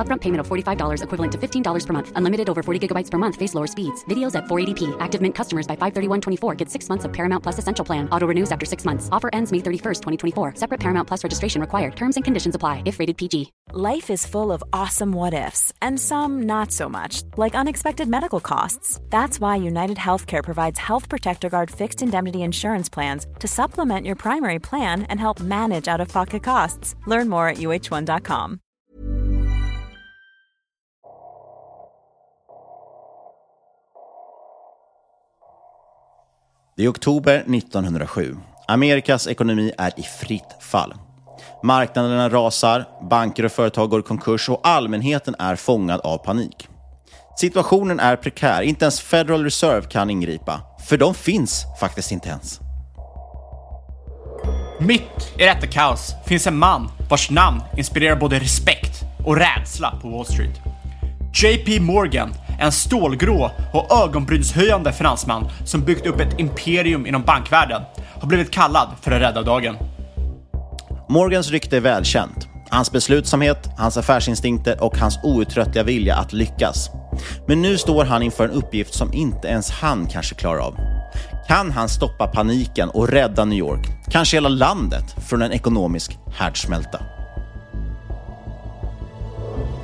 Upfront payment of $45 equivalent to $15 per month. Unlimited over 40 gigabytes per month. Face lower speeds. Videos at 480p. Active Mint customers by 531.24 get six months of Paramount Plus Essential Plan. Auto renews after six months. Offer ends May 31st, 2024. Separate Paramount Plus registration required. Terms and conditions apply if rated PG. Life is full of awesome what ifs and some not so much, like unexpected medical costs. That's why United Healthcare provides Health Protector Guard fixed indemnity insurance plans to supplement your primary plan and help manage out of pocket costs. Learn more at uh1.com. Det är oktober 1907. Amerikas ekonomi är i fritt fall. Marknaderna rasar, banker och företag går i konkurs och allmänheten är fångad av panik. Situationen är prekär, inte ens Federal Reserve kan ingripa. För de finns faktiskt inte ens. Mitt i detta kaos finns en man vars namn inspirerar både respekt och rädsla på Wall Street. JP Morgan, en stålgrå och ögonbrynshöjande finansman som byggt upp ett imperium inom bankvärlden, har blivit kallad för att rädda dagen. Morgans rykte är välkänt. Hans beslutsamhet, hans affärsinstinkter och hans outtröttliga vilja att lyckas. Men nu står han inför en uppgift som inte ens han kanske klarar av. Kan han stoppa paniken och rädda New York, kanske hela landet, från en ekonomisk härdsmälta?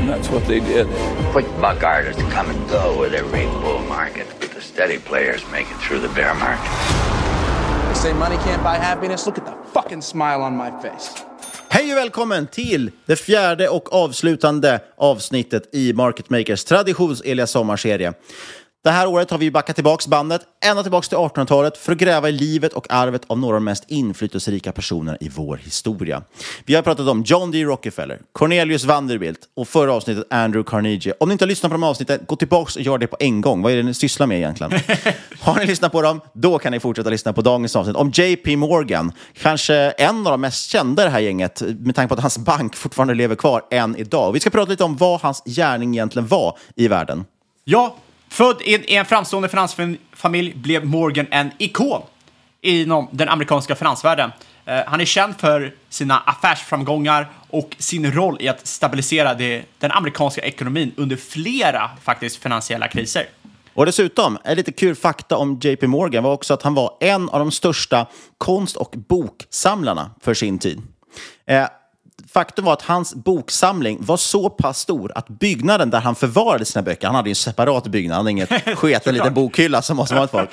And that's what they did. Quick buck artists come and go with every bull market, but the steady players make it through the bear market. They say money can't buy happiness. Look at the fucking smile on my face. Hej och välkommen till det fjärde och avslutande avsnittet i Market Makers traditionsenliga sommarserie. Det här året har vi backat tillbaka bandet ända tillbaka till 1800-talet för att gräva i livet och arvet av några av de mest inflytelserika personerna i vår historia. Vi har pratat om John D. Rockefeller, Cornelius Vanderbilt och förra avsnittet Andrew Carnegie. Om ni inte har lyssnat på de avsnitten, gå tillbaka och gör det på en gång. Vad är det ni sysslar med egentligen? har ni lyssnat på dem, då kan ni fortsätta lyssna på dagens avsnitt om JP Morgan. Kanske en av de mest kända i det här gänget med tanke på att hans bank fortfarande lever kvar än idag. Vi ska prata lite om vad hans gärning egentligen var i världen. Ja, född i en, i en framstående finansfamilj blev Morgan en ikon inom den amerikanska finansvärlden. Eh, han är känd för sina affärsframgångar och sin roll i att stabilisera det, den amerikanska ekonomin under flera faktiskt finansiella kriser. Och dessutom, en lite kul fakta om JP Morgan var också att han var en av de största konst och boksamlarna för sin tid. Eh, Faktum var att hans boksamling var så pass stor att byggnaden där han förvarade sina böcker, han hade ju en separat byggnad, han hade inget sketen liten bokhylla som måste vara ett folk.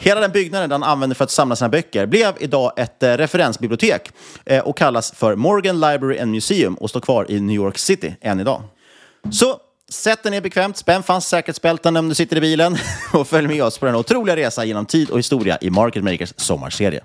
Hela den byggnaden han använde för att samla sina böcker blev idag ett eh, referensbibliotek eh, och kallas för Morgan Library and Museum och står kvar i New York City än idag. Så sätt dig ner bekvämt, spänn fast säkerhetsbälten om du sitter i bilen och följ med oss på den otroliga resa genom tid och historia i Market Makers sommarserie.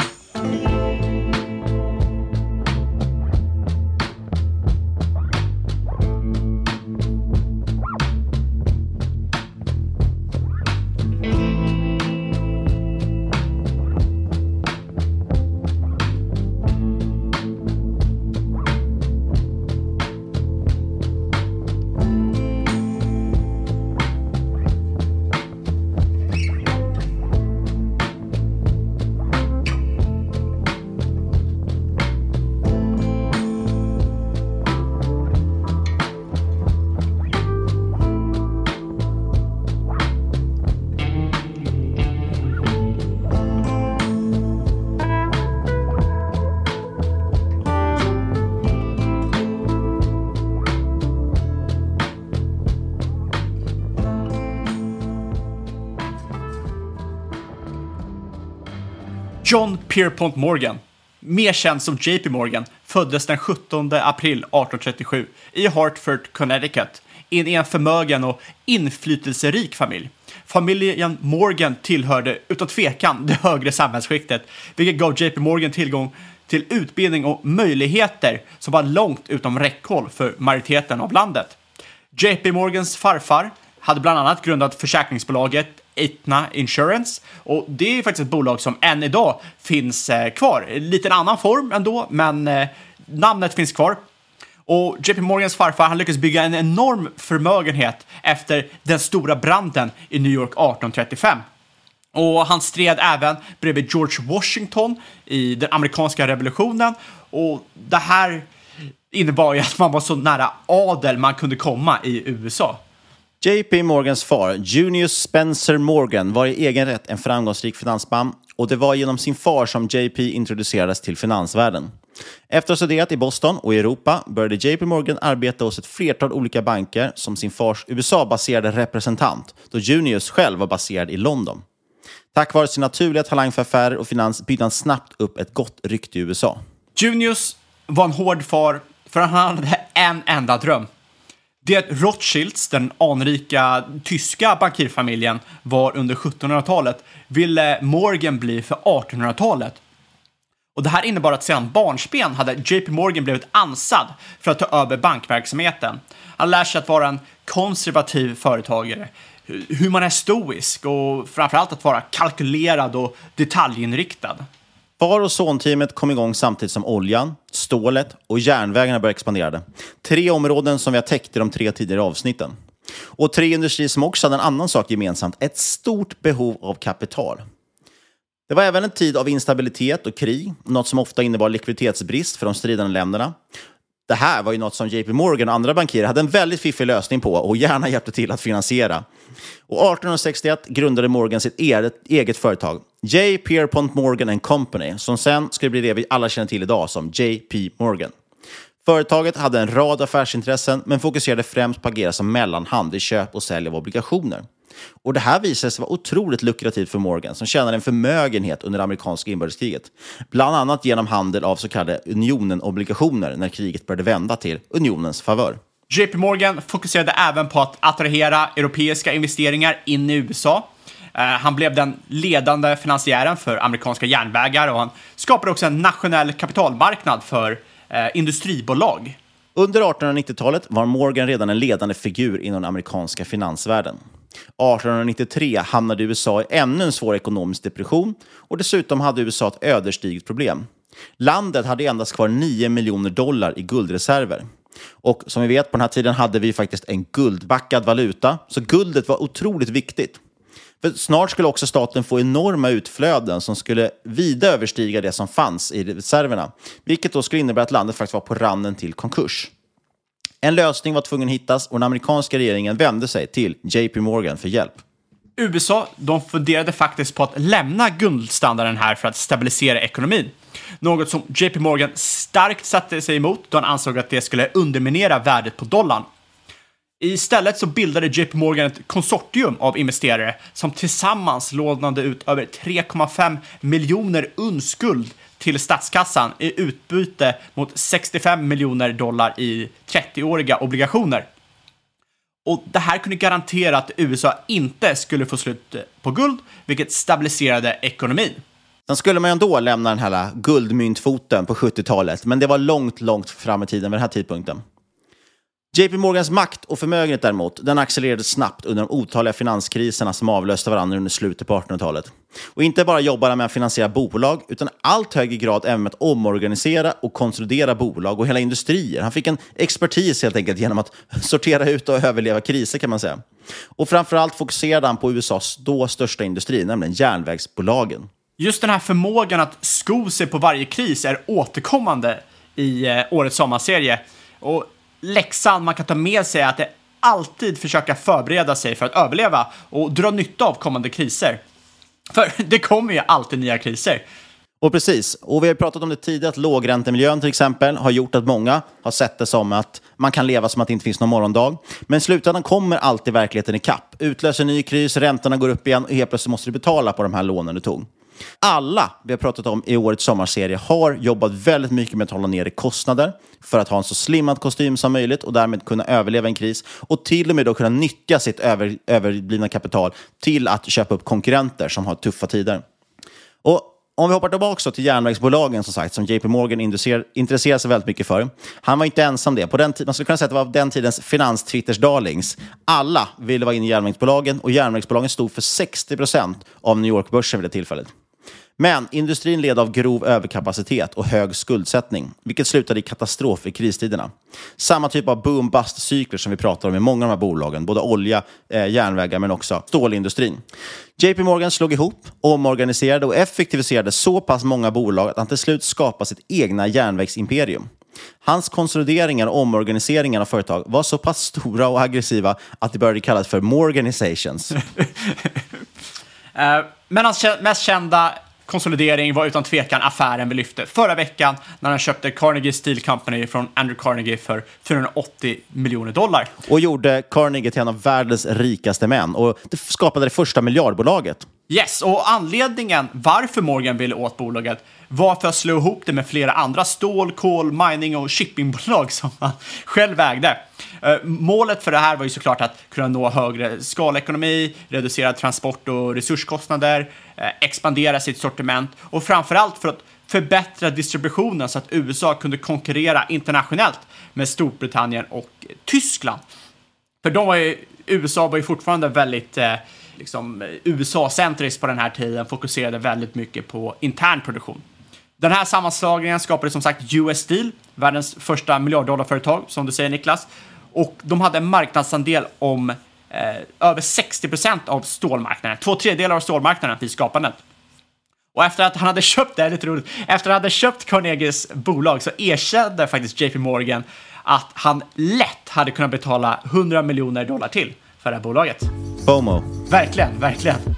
John Pierpont Morgan, mer känd som JP Morgan, föddes den 17 april 1837 i Hartford, Connecticut, in i en förmögen och inflytelserik familj. Familjen Morgan tillhörde utan tvekan det högre samhällsskiktet, vilket gav JP Morgan tillgång till utbildning och möjligheter som var långt utom räckhåll för majoriteten av landet. JP Morgans farfar hade bland annat grundat försäkringsbolaget Itna Insurance och det är faktiskt ett bolag som än idag finns eh, kvar. Lite annan form ändå, men eh, namnet finns kvar. Och JP Morgans farfar han lyckades bygga en enorm förmögenhet efter den stora branden i New York 1835. Och han stred även bredvid George Washington i den amerikanska revolutionen. Och det här innebar ju att man var så nära adel man kunde komma i USA. JP Morgans far, Junius Spencer Morgan, var i egen rätt en framgångsrik finansman och det var genom sin far som JP introducerades till finansvärlden. Efter att ha studerat i Boston och i Europa började JP Morgan arbeta hos ett flertal olika banker som sin fars USA-baserade representant, då Junius själv var baserad i London. Tack vare sin naturliga talang för affärer och finans byggde han snabbt upp ett gott rykte i USA. Junius var en hård far, för han hade en enda dröm. Det Rothschilds, den anrika tyska bankirfamiljen, var under 1700-talet ville Morgan bli för 1800-talet. Och det här innebar att sedan barnsben hade JP Morgan blivit ansad för att ta över bankverksamheten. Han lär sig att vara en konservativ företagare, hur man är stoisk och framförallt att vara kalkylerad och detaljinriktad. Far och sonteamet kom igång samtidigt som oljan, stålet och järnvägarna började expandera. Tre områden som vi har täckt i de tre tidigare avsnitten. Och tre industrier som också hade en annan sak gemensamt, ett stort behov av kapital. Det var även en tid av instabilitet och krig, något som ofta innebar likviditetsbrist för de stridande länderna. Det här var ju något som JP Morgan och andra bankirer hade en väldigt fiffig lösning på och gärna hjälpte till att finansiera. Och 1861 grundade Morgan sitt eget företag, J. Pierpont Morgan Company, som sen skulle bli det vi alla känner till idag som JP Morgan. Företaget hade en rad affärsintressen, men fokuserade främst på att agera som mellanhand i köp och sälj av obligationer. Och Det här visade sig vara otroligt lukrativt för Morgan, som tjänade en förmögenhet under det amerikanska inbördeskriget. Bland annat genom handel av så kallade Unionen-obligationer när kriget började vända till Unionens favör. JP Morgan fokuserade även på att attrahera europeiska investeringar in i USA. Eh, han blev den ledande finansiären för amerikanska järnvägar och han skapade också en nationell kapitalmarknad för eh, industribolag. Under 1890-talet var Morgan redan en ledande figur inom den amerikanska finansvärlden. 1893 hamnade USA i ännu en svår ekonomisk depression och dessutom hade USA ett ödesdigert problem. Landet hade endast kvar 9 miljoner dollar i guldreserver. Och som vi vet, på den här tiden hade vi faktiskt en guldbackad valuta, så guldet var otroligt viktigt. För snart skulle också staten få enorma utflöden som skulle vida överstiga det som fanns i reserverna, vilket då skulle innebära att landet faktiskt var på randen till konkurs. En lösning var tvungen att hittas och den amerikanska regeringen vände sig till JP Morgan för hjälp. USA de funderade faktiskt på att lämna guldstandarden här för att stabilisera ekonomin. Något som JP Morgan starkt satte sig emot då han ansåg att det skulle underminera värdet på dollarn. Istället så bildade JP Morgan ett konsortium av investerare som tillsammans lånade ut över 3,5 miljoner undskuld till statskassan i utbyte mot 65 miljoner dollar i 30-åriga obligationer. Och det här kunde garantera att USA inte skulle få slut eh, på guld, vilket stabiliserade ekonomin. Sen skulle man ju ändå lämna den här guldmyntfoten på 70-talet, men det var långt, långt fram i tiden vid den här tidpunkten. JP Morgans makt och förmögenhet däremot, den accelererade snabbt under de otaliga finanskriserna som avlöste varandra under slutet på 1800-talet. Och inte bara jobbade han med att finansiera bolag, utan i allt högre grad även med att omorganisera och konsolidera bolag och hela industrier. Han fick en expertis helt enkelt genom att sortera ut och överleva kriser kan man säga. Och framförallt fokuserade han på USAs då största industri, nämligen järnvägsbolagen. Just den här förmågan att sko sig på varje kris är återkommande i eh, årets sommarserie. Och läxan man kan ta med sig är att det alltid försöka förbereda sig för att överleva och dra nytta av kommande kriser. För det kommer ju alltid nya kriser. Och precis, och vi har pratat om det tidigare, att lågräntemiljön till exempel har gjort att många har sett det som att man kan leva som att det inte finns någon morgondag. Men i slutändan kommer alltid verkligheten ikapp. Utlöser ny kris, räntorna går upp igen och helt plötsligt måste du betala på de här lånen du tog. Alla vi har pratat om i årets sommarserie har jobbat väldigt mycket med att hålla nere kostnader för att ha en så slimmad kostym som möjligt och därmed kunna överleva en kris och till och med då kunna nyttja sitt över, överblivna kapital till att köpa upp konkurrenter som har tuffa tider. Och om vi hoppar tillbaka till järnvägsbolagen som sagt, som JP Morgan intresserar sig väldigt mycket för. Han var inte ensam det. På den man skulle kunna säga att det var den tidens finanstwitters darlings Alla ville vara inne i järnvägsbolagen och järnvägsbolagen stod för 60 procent av New York-börsen vid det tillfället. Men industrin led av grov överkapacitet och hög skuldsättning, vilket slutade i katastrof i kristiderna. Samma typ av boom-bust-cykler som vi pratar om i många av de här bolagen, både olja, eh, järnvägar men också stålindustrin. JP Morgan slog ihop, omorganiserade och effektiviserade så pass många bolag att han till slut skapade sitt egna järnvägsimperium. Hans konsolideringar och omorganiseringar av företag var så pass stora och aggressiva att det började kallas för Morganizations. uh, men hans mest kända konsolidering var utan tvekan affären vi lyfte förra veckan när han köpte Carnegie Steel Company från Andrew Carnegie för 480 miljoner dollar. Och gjorde Carnegie till en av världens rikaste män och det skapade det första miljardbolaget. Yes, och anledningen varför Morgan ville åt bolaget var för att slå ihop det med flera andra stål, kol, mining och shippingbolag som han själv ägde. Eh, målet för det här var ju såklart att kunna nå högre skalekonomi, reducera transport och resurskostnader, eh, expandera sitt sortiment och framförallt för att förbättra distributionen så att USA kunde konkurrera internationellt med Storbritannien och Tyskland. För de var ju, USA var ju fortfarande väldigt eh, liksom, eh, USA-centriskt på den här tiden, fokuserade väldigt mycket på intern produktion. Den här sammanslagningen skapade som sagt US Steel, världens första miljarddollarföretag, som du säger Niklas. Och de hade en marknadsandel om eh, över 60 procent av stålmarknaden, två tredjedelar av stålmarknaden vid skapandet. Och efter att han hade köpt, det är lite roligt, efter att han hade köpt Carnegies bolag så erkände faktiskt JP Morgan att han lätt hade kunnat betala 100 miljoner dollar till för det här bolaget. FOMO. Verkligen, verkligen.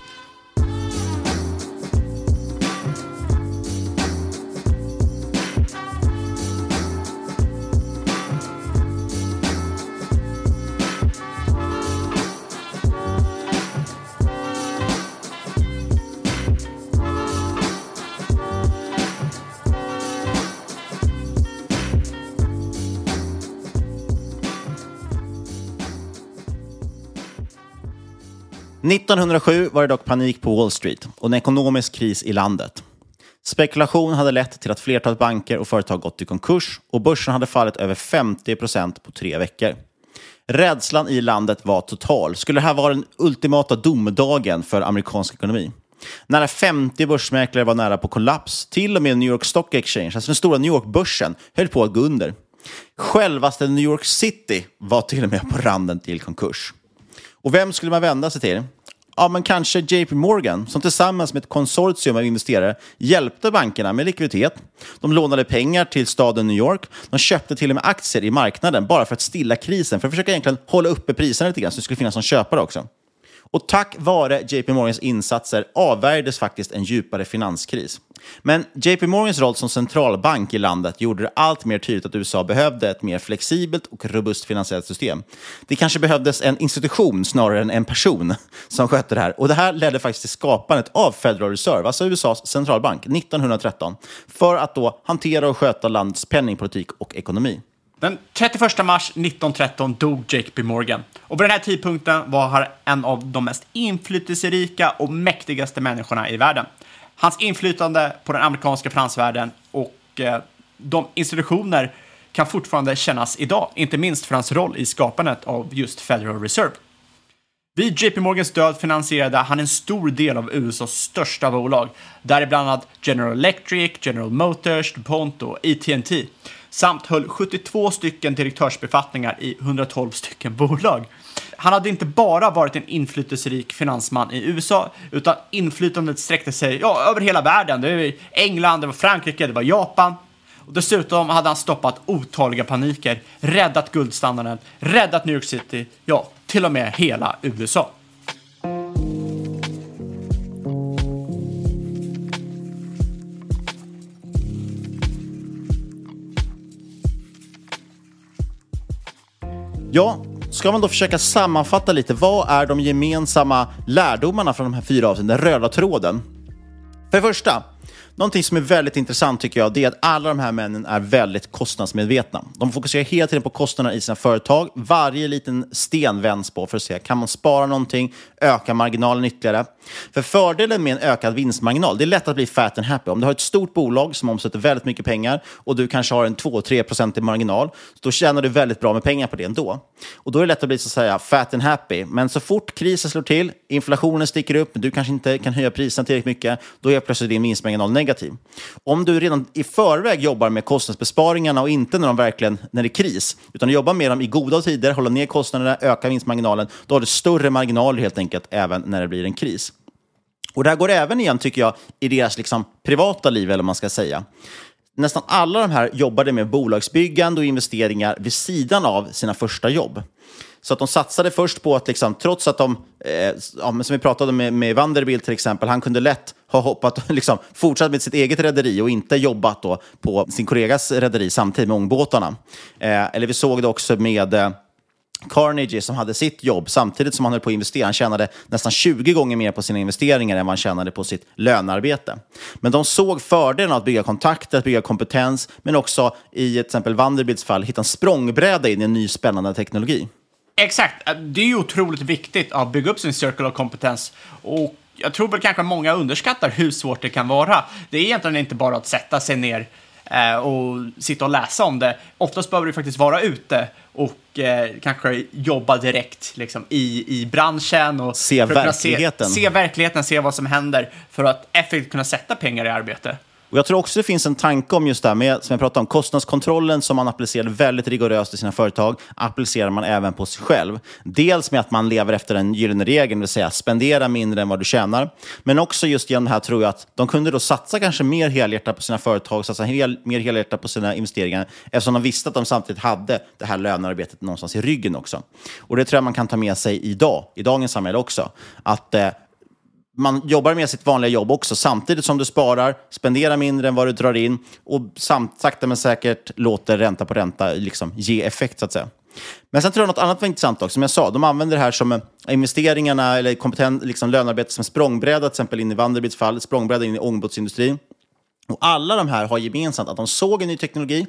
1907 var det dock panik på Wall Street och en ekonomisk kris i landet. Spekulation hade lett till att flertalet banker och företag gått i konkurs och börsen hade fallit över 50 procent på tre veckor. Rädslan i landet var total. Skulle det här vara den ultimata domedagen för amerikansk ekonomi? Nära 50 börsmäklare var nära på kollaps. Till och med New York Stock Exchange, alltså den stora New York-börsen, höll på att gå under. Självaste New York City var till och med på randen till konkurs. Och vem skulle man vända sig till? Ja, men kanske JP Morgan som tillsammans med ett konsortium av investerare hjälpte bankerna med likviditet. De lånade pengar till staden New York. De köpte till och med aktier i marknaden bara för att stilla krisen, för att försöka egentligen hålla uppe priserna lite grann så det skulle finnas någon köpare också. Och tack vare JP Morgans insatser avvärjdes faktiskt en djupare finanskris. Men JP Morgans roll som centralbank i landet gjorde det allt mer tydligt att USA behövde ett mer flexibelt och robust finansiellt system. Det kanske behövdes en institution snarare än en person som skötte det här. Och det här ledde faktiskt till skapandet av Federal Reserve, alltså USAs centralbank, 1913, för att då hantera och sköta landets penningpolitik och ekonomi. Den 31 mars 1913 dog Jake B. Morgan. Och vid den här tidpunkten var han en av de mest inflytelserika och mäktigaste människorna i världen. Hans inflytande på den amerikanska finansvärlden och eh, de institutioner kan fortfarande kännas idag, inte minst för hans roll i skapandet av just Federal Reserve. Vid JP Morgans död finansierade han en stor del av USAs största bolag, däribland annat General Electric, General Motors, DuPont och AT&T samt höll 72 stycken direktörsbefattningar i 112 stycken bolag. Han hade inte bara varit en inflytelserik finansman i USA, utan inflytandet sträckte sig ja, över hela världen. Det var England, det var Frankrike, det var Japan. Och dessutom hade han stoppat otaliga paniker, räddat guldstandarden, räddat New York City, ja, till och med hela USA. Ja, ska man då försöka sammanfatta lite, vad är de gemensamma lärdomarna från de här fyra avsnitten, den röda tråden? För det första, Någonting som är väldigt intressant tycker jag, det är att alla de här männen är väldigt kostnadsmedvetna. De fokuserar hela tiden på kostnaderna i sina företag. Varje liten sten vänds på för att se, kan man spara någonting, öka marginalen ytterligare? För fördelen med en ökad vinstmarginal, det är lätt att bli fat and happy. Om du har ett stort bolag som omsätter väldigt mycket pengar och du kanske har en 2-3% marginal, då tjänar du väldigt bra med pengar på det ändå. Och då är det lätt att bli så att säga fat and happy. Men så fort krisen slår till, inflationen sticker upp, du kanske inte kan höja priserna tillräckligt mycket, då är plötsligt din vinstmarginal negativ. Om du redan i förväg jobbar med kostnadsbesparingarna och inte när, de verkligen, när det är kris, utan jobbar med dem i goda tider, hålla ner kostnaderna, öka vinstmarginalen, då har du större marginaler helt enkelt även när det blir en kris. Och det här går även igen, tycker jag, i deras liksom, privata liv, eller vad man ska säga. Nästan alla de här jobbade med bolagsbyggande och investeringar vid sidan av sina första jobb. Så att de satsade först på att, liksom, trots att de, eh, ja, som vi pratade med, med Vanderbilt till exempel, han kunde lätt ha hoppat, liksom, fortsatt med sitt eget rederi och inte jobbat då på sin kollegas rederi samtidigt med ångbåtarna. Eh, eller vi såg det också med eh, Carnegie som hade sitt jobb samtidigt som han höll på att investera. Han tjänade nästan 20 gånger mer på sina investeringar än vad han tjänade på sitt lönearbete. Men de såg fördelen av att bygga kontakter, att bygga kompetens, men också i till exempel Vanderbilts fall hitta en språngbräda in i en ny spännande teknologi. Exakt, det är ju otroligt viktigt att bygga upp sin circle of kompetens. Och jag tror väl kanske många underskattar hur svårt det kan vara. Det är egentligen inte bara att sätta sig ner eh, och sitta och läsa om det. Oftast behöver du faktiskt vara ute och eh, kanske jobba direkt liksom, i, i branschen. Och se verkligheten. Se, se verkligheten, se vad som händer för att effektivt kunna sätta pengar i arbete. Och jag tror också det finns en tanke om just det här med, som jag pratade om, kostnadskontrollen som man applicerade väldigt rigoröst i sina företag, applicerar man även på sig själv. Dels med att man lever efter den gyllene regeln, det vill säga spendera mindre än vad du tjänar. Men också just genom det här tror jag att de kunde då satsa kanske mer helhjärtat på sina företag, satsa hel, mer helhjärtat på sina investeringar, eftersom de visste att de samtidigt hade det här lönearbetet någonstans i ryggen också. Och det tror jag man kan ta med sig idag, i dagens samhälle också. Att eh, man jobbar med sitt vanliga jobb också, samtidigt som du sparar, spenderar mindre än vad du drar in och samt, sakta men säkert låter ränta på ränta liksom ge effekt, så att säga. Men sen tror jag något annat var intressant också. Som jag sa, de använder det här som eh, investeringarna eller kompetent liksom lönearbete som språngbräda, till exempel in i Vanderbilts fall, språngbräda in i ångbåtsindustrin. Och alla de här har gemensamt att de såg en ny teknologi,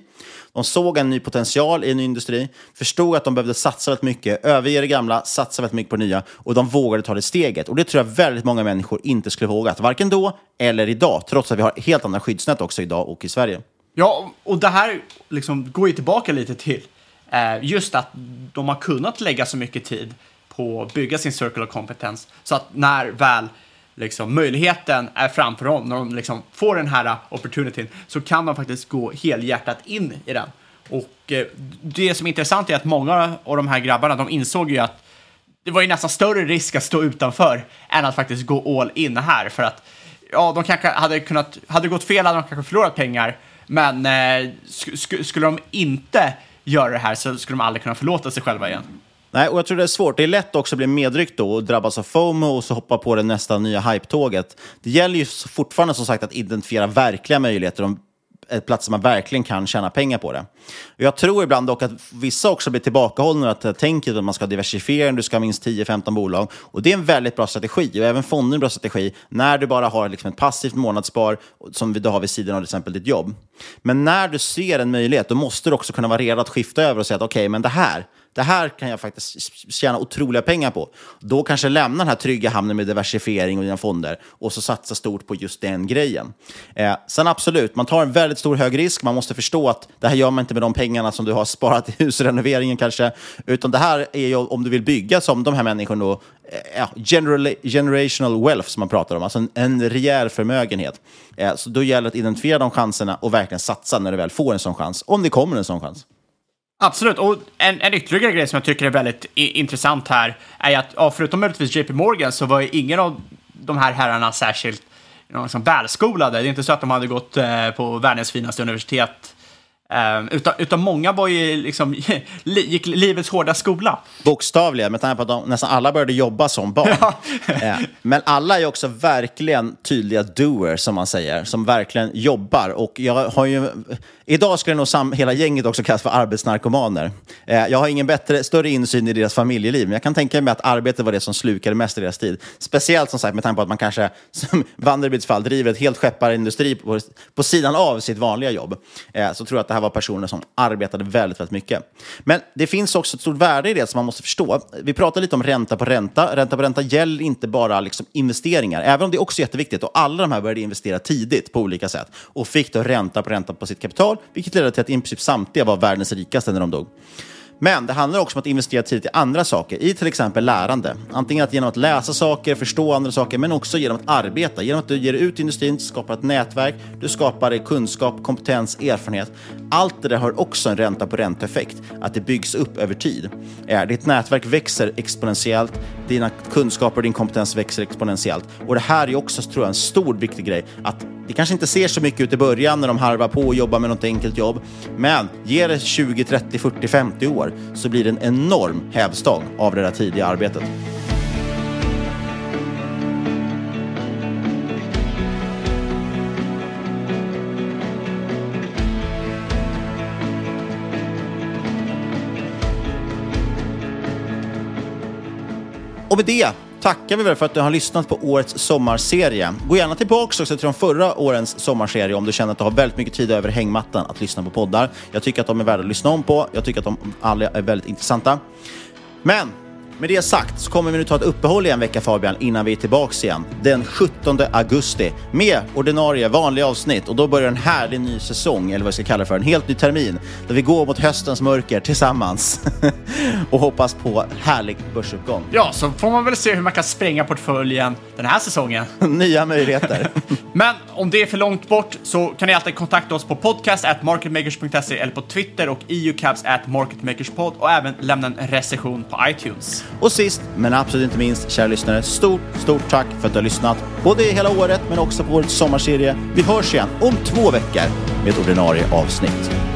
de såg en ny potential i en ny industri, förstod att de behövde satsa väldigt mycket, överge det gamla, satsa väldigt mycket på det nya och de vågade ta det steget. Och det tror jag väldigt många människor inte skulle vågat, varken då eller idag, trots att vi har helt andra skyddsnät också idag och i Sverige. Ja, och det här liksom går ju tillbaka lite till eh, just att de har kunnat lägga så mycket tid på att bygga sin circle of competence så att när väl liksom, möjligheten är framför dem, när de liksom får den här opportunityn, så kan de faktiskt gå helhjärtat in i den. Och eh, det som är intressant är att många av de här grabbarna, de insåg ju att det var ju nästan större risk att stå utanför än att faktiskt gå all in här, för att ja, de kanske hade kunnat, hade det gått fel hade de kanske förlorat pengar, men eh, sk sk skulle de inte göra det här så skulle de aldrig kunna förlåta sig själva igen. Nej, och jag tror det är svårt. Det är lätt också att bli medryckt då och drabbas av FOMO och så hoppa på det nästa nya hype-tåget. Det gäller ju fortfarande som sagt att identifiera verkliga möjligheter och ett plats man verkligen kan tjäna pengar på det. Jag tror ibland dock att vissa också blir tillbakahållna att eh, tänka att man ska diversifiera, du ska ha minst 10-15 bolag. Och det är en väldigt bra strategi och även fonder är en bra strategi när du bara har liksom ett passivt månadsspar som du har vid sidan av till exempel ditt jobb. Men när du ser en möjlighet, då måste du också kunna vara redo att skifta över och säga att okej, okay, men det här, det här kan jag faktiskt tjäna otroliga pengar på. Då kanske lämna den här trygga hamnen med diversifiering och dina fonder och så satsa stort på just den grejen. Eh, sen absolut, man tar en väldigt stor hög risk. Man måste förstå att det här gör man inte med de pengarna som du har sparat i husrenoveringen kanske, utan det här är ju om du vill bygga som de här människorna då, eh, general, generational wealth som man pratar om, alltså en, en rejäl förmögenhet. Eh, så då gäller det att identifiera de chanserna och verkligen satsa när du väl får en sån chans, om det kommer en sån chans. Absolut, och en, en ytterligare grej som jag tycker är väldigt intressant här är att, ja, förutom möjligtvis JP Morgan, så var ju ingen av de här herrarna särskilt liksom, välskolade. Det är inte så att de hade gått eh, på världens finaste universitet Um, utan, utan många var ju liksom, gick livets hårda skola. Bokstavligen, med tanke på att de, nästan alla började jobba som barn. Ja. uh, men alla är också verkligen tydliga doers, som man säger, som verkligen jobbar. Och jag har ju, idag skulle nog sam, hela gänget också kallas för arbetsnarkomaner. Uh, jag har ingen bättre, större insyn i deras familjeliv, men jag kan tänka mig att arbete var det som slukade mest i deras tid. Speciellt som sagt med tanke på att man kanske, som Vanderbilts fall, driver ett helt skepparindustri på, på sidan av sitt vanliga jobb. Uh, så tror jag att det här var personer som arbetade väldigt, väldigt mycket. Men det finns också ett stort värde i det som man måste förstå. Vi pratar lite om ränta på ränta. Ränta på ränta gäller inte bara liksom investeringar, även om det också är jätteviktigt. Och alla de här började investera tidigt på olika sätt och fick då ränta på ränta på sitt kapital, vilket ledde till att i princip samtliga var världens rikaste när de dog. Men det handlar också om att investera tidigt i andra saker, i till exempel lärande. Antingen att genom att läsa saker, förstå andra saker, men också genom att arbeta. Genom att du ger ut i industrin, skapar ett nätverk, du skapar kunskap, kompetens, erfarenhet. Allt det där har också en ränta på ränta-effekt, att det byggs upp över tid. Eh, ditt nätverk växer exponentiellt, dina kunskaper och din kompetens växer exponentiellt. Och det här är också, tror jag, en stor viktig grej, att det kanske inte ser så mycket ut i början när de harvar på och jobbar med något enkelt jobb, men ger det 20, 30, 40, 50 år så blir det en enorm hävstång av det där tidiga arbetet. Och med det tackar vi väl för att du har lyssnat på årets sommarserie. Gå gärna tillbaka också till de förra årens sommarserie om du känner att du har väldigt mycket tid över hängmattan att lyssna på poddar. Jag tycker att de är värda att lyssna om på. Jag tycker att de alla är väldigt intressanta. Men med det sagt så kommer vi nu ta ett uppehåll i en vecka Fabian innan vi är tillbaka igen den 17 augusti med ordinarie vanliga avsnitt och då börjar en härlig ny säsong eller vad jag ska kalla det för, en helt ny termin där vi går mot höstens mörker tillsammans och hoppas på härlig börsuppgång. Ja, så får man väl se hur man kan spränga portföljen den här säsongen. Nya möjligheter. Men om det är för långt bort så kan ni alltid kontakta oss på podcast at marketmakers.se eller på Twitter och eucabs at marketmakerspod och även lämna en recension på iTunes. Och sist, men absolut inte minst, kära lyssnare, stort, stort tack för att du har lyssnat. Både hela året, men också på årets sommarserie. Vi hörs igen om två veckor med ett ordinarie avsnitt.